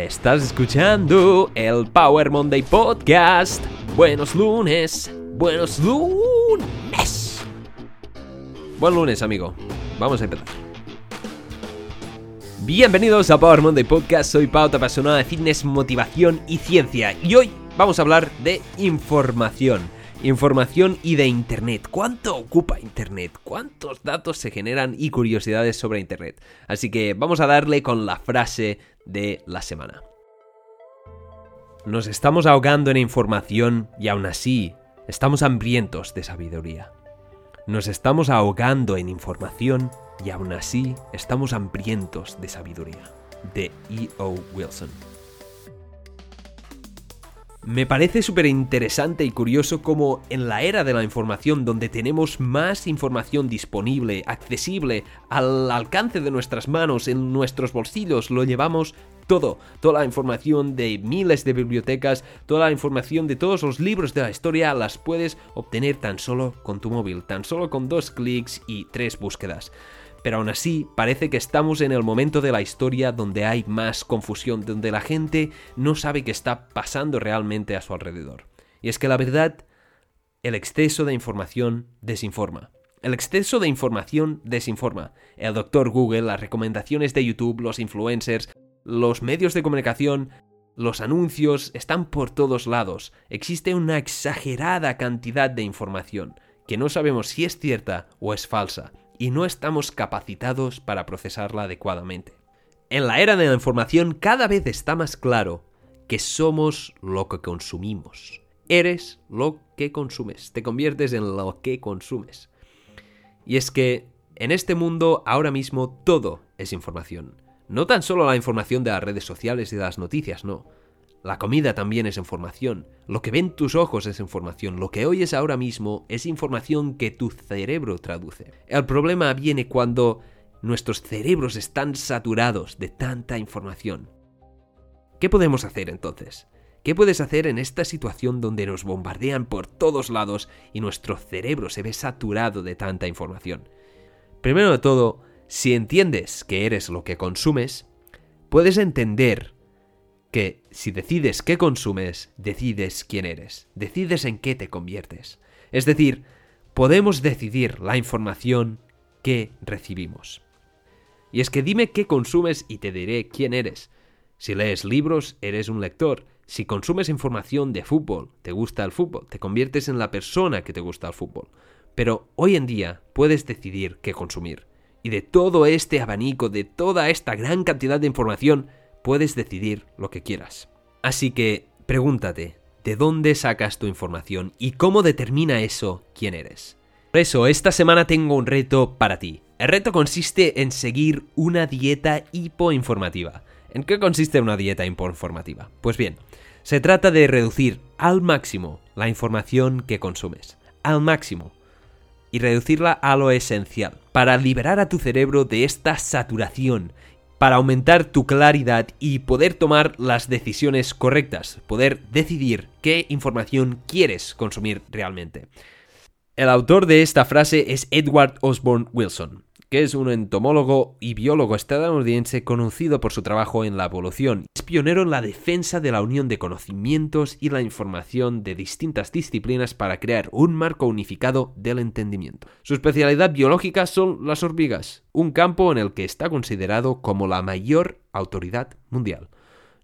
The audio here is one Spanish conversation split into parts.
Estás escuchando el Power Monday Podcast. Buenos lunes, buenos lunes. Buen lunes, amigo. Vamos a empezar. Bienvenidos a Power Monday Podcast. Soy Pau, apasionada de fitness, motivación y ciencia. Y hoy vamos a hablar de información información y de Internet. ¿Cuánto ocupa Internet? ¿Cuántos datos se generan y curiosidades sobre Internet? Así que vamos a darle con la frase de la semana. Nos estamos ahogando en información y aún así estamos hambrientos de sabiduría. Nos estamos ahogando en información y aún así estamos hambrientos de sabiduría. De E.O. Wilson. Me parece súper interesante y curioso cómo en la era de la información donde tenemos más información disponible, accesible, al alcance de nuestras manos, en nuestros bolsillos, lo llevamos todo, toda la información de miles de bibliotecas, toda la información de todos los libros de la historia las puedes obtener tan solo con tu móvil, tan solo con dos clics y tres búsquedas. Pero aún así, parece que estamos en el momento de la historia donde hay más confusión, donde la gente no sabe qué está pasando realmente a su alrededor. Y es que la verdad, el exceso de información desinforma. El exceso de información desinforma. El doctor Google, las recomendaciones de YouTube, los influencers, los medios de comunicación, los anuncios están por todos lados. Existe una exagerada cantidad de información que no sabemos si es cierta o es falsa y no estamos capacitados para procesarla adecuadamente. En la era de la información cada vez está más claro que somos lo que consumimos. Eres lo que consumes, te conviertes en lo que consumes. Y es que en este mundo ahora mismo todo es información. No tan solo la información de las redes sociales y de las noticias, no. La comida también es información. Lo que ven tus ojos es información. Lo que oyes ahora mismo es información que tu cerebro traduce. El problema viene cuando nuestros cerebros están saturados de tanta información. ¿Qué podemos hacer entonces? ¿Qué puedes hacer en esta situación donde nos bombardean por todos lados y nuestro cerebro se ve saturado de tanta información? Primero de todo, si entiendes que eres lo que consumes, puedes entender que si decides qué consumes, decides quién eres, decides en qué te conviertes. Es decir, podemos decidir la información que recibimos. Y es que dime qué consumes y te diré quién eres. Si lees libros, eres un lector. Si consumes información de fútbol, te gusta el fútbol, te conviertes en la persona que te gusta el fútbol. Pero hoy en día puedes decidir qué consumir. Y de todo este abanico, de toda esta gran cantidad de información, puedes decidir lo que quieras. Así que pregúntate, ¿de dónde sacas tu información y cómo determina eso quién eres? Por eso, esta semana tengo un reto para ti. El reto consiste en seguir una dieta hipoinformativa. ¿En qué consiste una dieta hipoinformativa? Pues bien, se trata de reducir al máximo la información que consumes. Al máximo. Y reducirla a lo esencial. Para liberar a tu cerebro de esta saturación para aumentar tu claridad y poder tomar las decisiones correctas, poder decidir qué información quieres consumir realmente. El autor de esta frase es Edward Osborne Wilson que es un entomólogo y biólogo estadounidense conocido por su trabajo en la evolución. Es pionero en la defensa de la unión de conocimientos y la información de distintas disciplinas para crear un marco unificado del entendimiento. Su especialidad biológica son las hormigas, un campo en el que está considerado como la mayor autoridad mundial.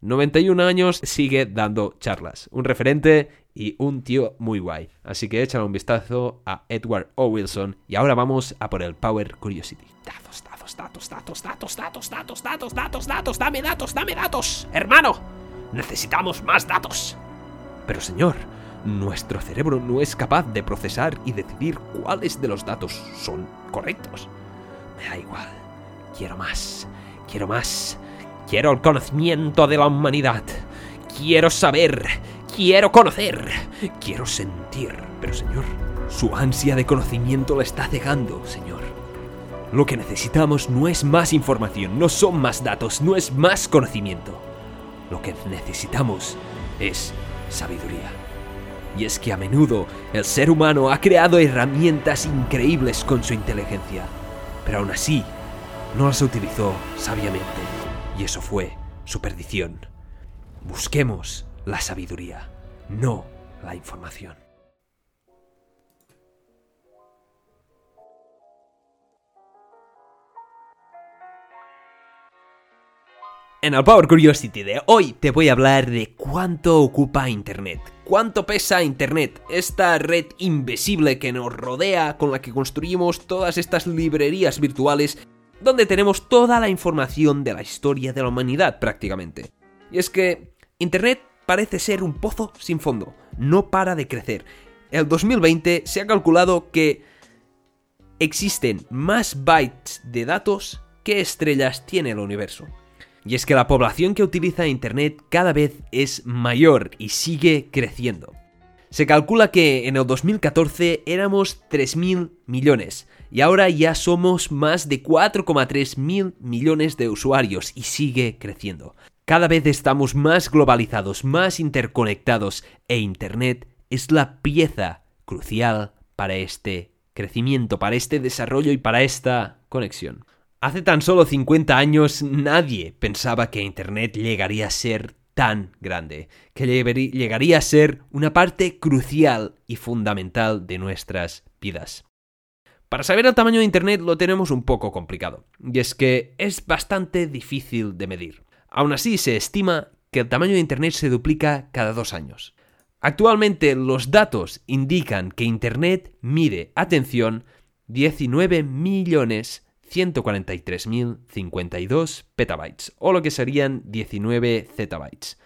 91 años, sigue dando charlas. Un referente y un tío muy guay. Así que échale un vistazo a Edward O. Wilson y ahora vamos a por el Power Curiosity. Datos, datos, datos, datos, datos, datos, datos, datos, datos, datos, dame datos, dame datos. Hermano, necesitamos más datos. Pero señor, nuestro cerebro no es capaz de procesar y decidir cuáles de los datos son correctos. Me da igual. Quiero más. Quiero más. Quiero el conocimiento de la humanidad. Quiero saber. Quiero conocer. Quiero sentir. Pero señor, su ansia de conocimiento la está cegando, señor. Lo que necesitamos no es más información, no son más datos, no es más conocimiento. Lo que necesitamos es sabiduría. Y es que a menudo el ser humano ha creado herramientas increíbles con su inteligencia, pero aún así no las utilizó sabiamente. Y eso fue su perdición. Busquemos la sabiduría, no la información. En el Power Curiosity de hoy te voy a hablar de cuánto ocupa Internet. ¿Cuánto pesa Internet? Esta red invisible que nos rodea, con la que construimos todas estas librerías virtuales, donde tenemos toda la información de la historia de la humanidad prácticamente. Y es que Internet parece ser un pozo sin fondo, no para de crecer. El 2020 se ha calculado que existen más bytes de datos que estrellas tiene el universo. Y es que la población que utiliza Internet cada vez es mayor y sigue creciendo. Se calcula que en el 2014 éramos 3.000 millones y ahora ya somos más de 4,3 mil millones de usuarios y sigue creciendo. Cada vez estamos más globalizados, más interconectados e Internet es la pieza crucial para este crecimiento, para este desarrollo y para esta conexión. Hace tan solo 50 años nadie pensaba que Internet llegaría a ser tan grande, que llegaría a ser una parte crucial y fundamental de nuestras vidas. Para saber el tamaño de Internet lo tenemos un poco complicado, y es que es bastante difícil de medir. Aún así, se estima que el tamaño de Internet se duplica cada dos años. Actualmente los datos indican que Internet mide, atención, 19 millones 143.052 petabytes, o lo que serían 19 zettabytes.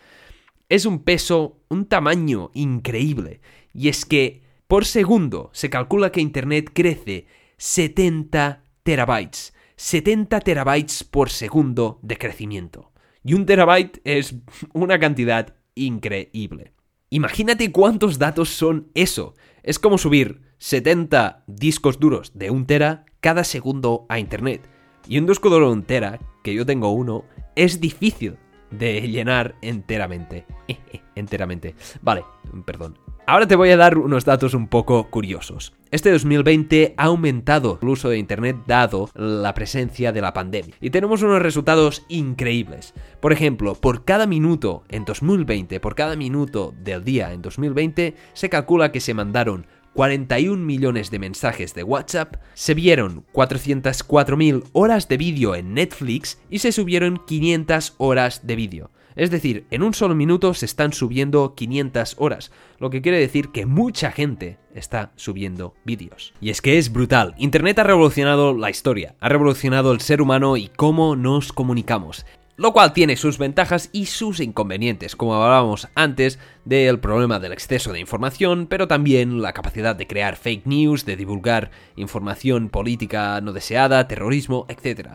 Es un peso, un tamaño increíble, y es que por segundo se calcula que Internet crece 70 terabytes, 70 terabytes por segundo de crecimiento. Y un terabyte es una cantidad increíble. Imagínate cuántos datos son eso. Es como subir 70 discos duros de un tera cada segundo a internet. Y un disco duro de un tera, que yo tengo uno, es difícil de llenar enteramente. enteramente. Vale, perdón. Ahora te voy a dar unos datos un poco curiosos. Este 2020 ha aumentado el uso de Internet dado la presencia de la pandemia. Y tenemos unos resultados increíbles. Por ejemplo, por cada minuto en 2020, por cada minuto del día en 2020, se calcula que se mandaron 41 millones de mensajes de WhatsApp, se vieron 404.000 horas de vídeo en Netflix y se subieron 500 horas de vídeo. Es decir, en un solo minuto se están subiendo 500 horas, lo que quiere decir que mucha gente está subiendo vídeos. Y es que es brutal, Internet ha revolucionado la historia, ha revolucionado el ser humano y cómo nos comunicamos lo cual tiene sus ventajas y sus inconvenientes, como hablábamos antes del problema del exceso de información, pero también la capacidad de crear fake news, de divulgar información política no deseada, terrorismo, etc.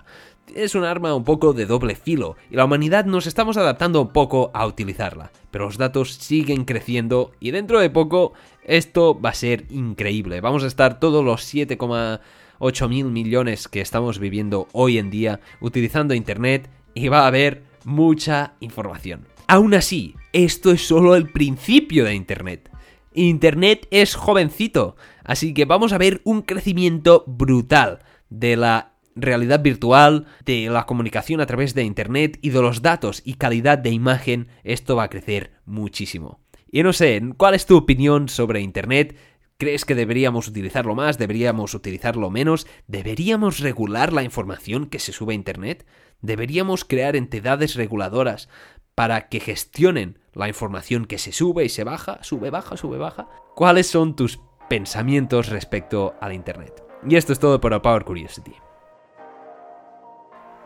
Es un arma un poco de doble filo y la humanidad nos estamos adaptando un poco a utilizarla, pero los datos siguen creciendo y dentro de poco esto va a ser increíble. Vamos a estar todos los 7,8 mil millones que estamos viviendo hoy en día utilizando Internet y va a haber mucha información. Aún así, esto es solo el principio de Internet. Internet es jovencito, así que vamos a ver un crecimiento brutal de la realidad virtual, de la comunicación a través de Internet y de los datos y calidad de imagen, esto va a crecer muchísimo. Y no sé, ¿cuál es tu opinión sobre Internet? ¿Crees que deberíamos utilizarlo más? ¿Deberíamos utilizarlo menos? ¿Deberíamos regular la información que se sube a Internet? ¿Deberíamos crear entidades reguladoras para que gestionen la información que se sube y se baja? ¿Sube, baja, sube, baja? ¿Cuáles son tus pensamientos respecto al Internet? Y esto es todo por Power Curiosity.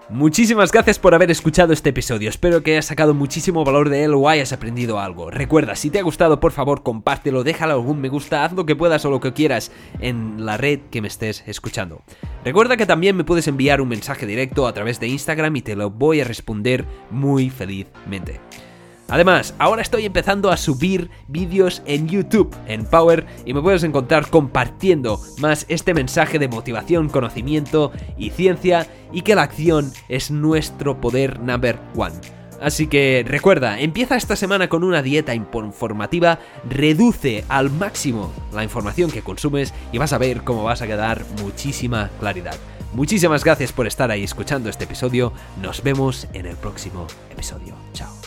Muchísimas gracias por haber escuchado este episodio, espero que hayas sacado muchísimo valor de él o hayas aprendido algo. Recuerda, si te ha gustado, por favor, compártelo, déjalo algún me gusta, haz lo que puedas o lo que quieras en la red que me estés escuchando. Recuerda que también me puedes enviar un mensaje directo a través de Instagram y te lo voy a responder muy felizmente. Además, ahora estoy empezando a subir vídeos en YouTube, en Power, y me puedes encontrar compartiendo más este mensaje de motivación, conocimiento y ciencia, y que la acción es nuestro poder number one. Así que recuerda, empieza esta semana con una dieta informativa, reduce al máximo la información que consumes y vas a ver cómo vas a quedar muchísima claridad. Muchísimas gracias por estar ahí escuchando este episodio, nos vemos en el próximo episodio. Chao.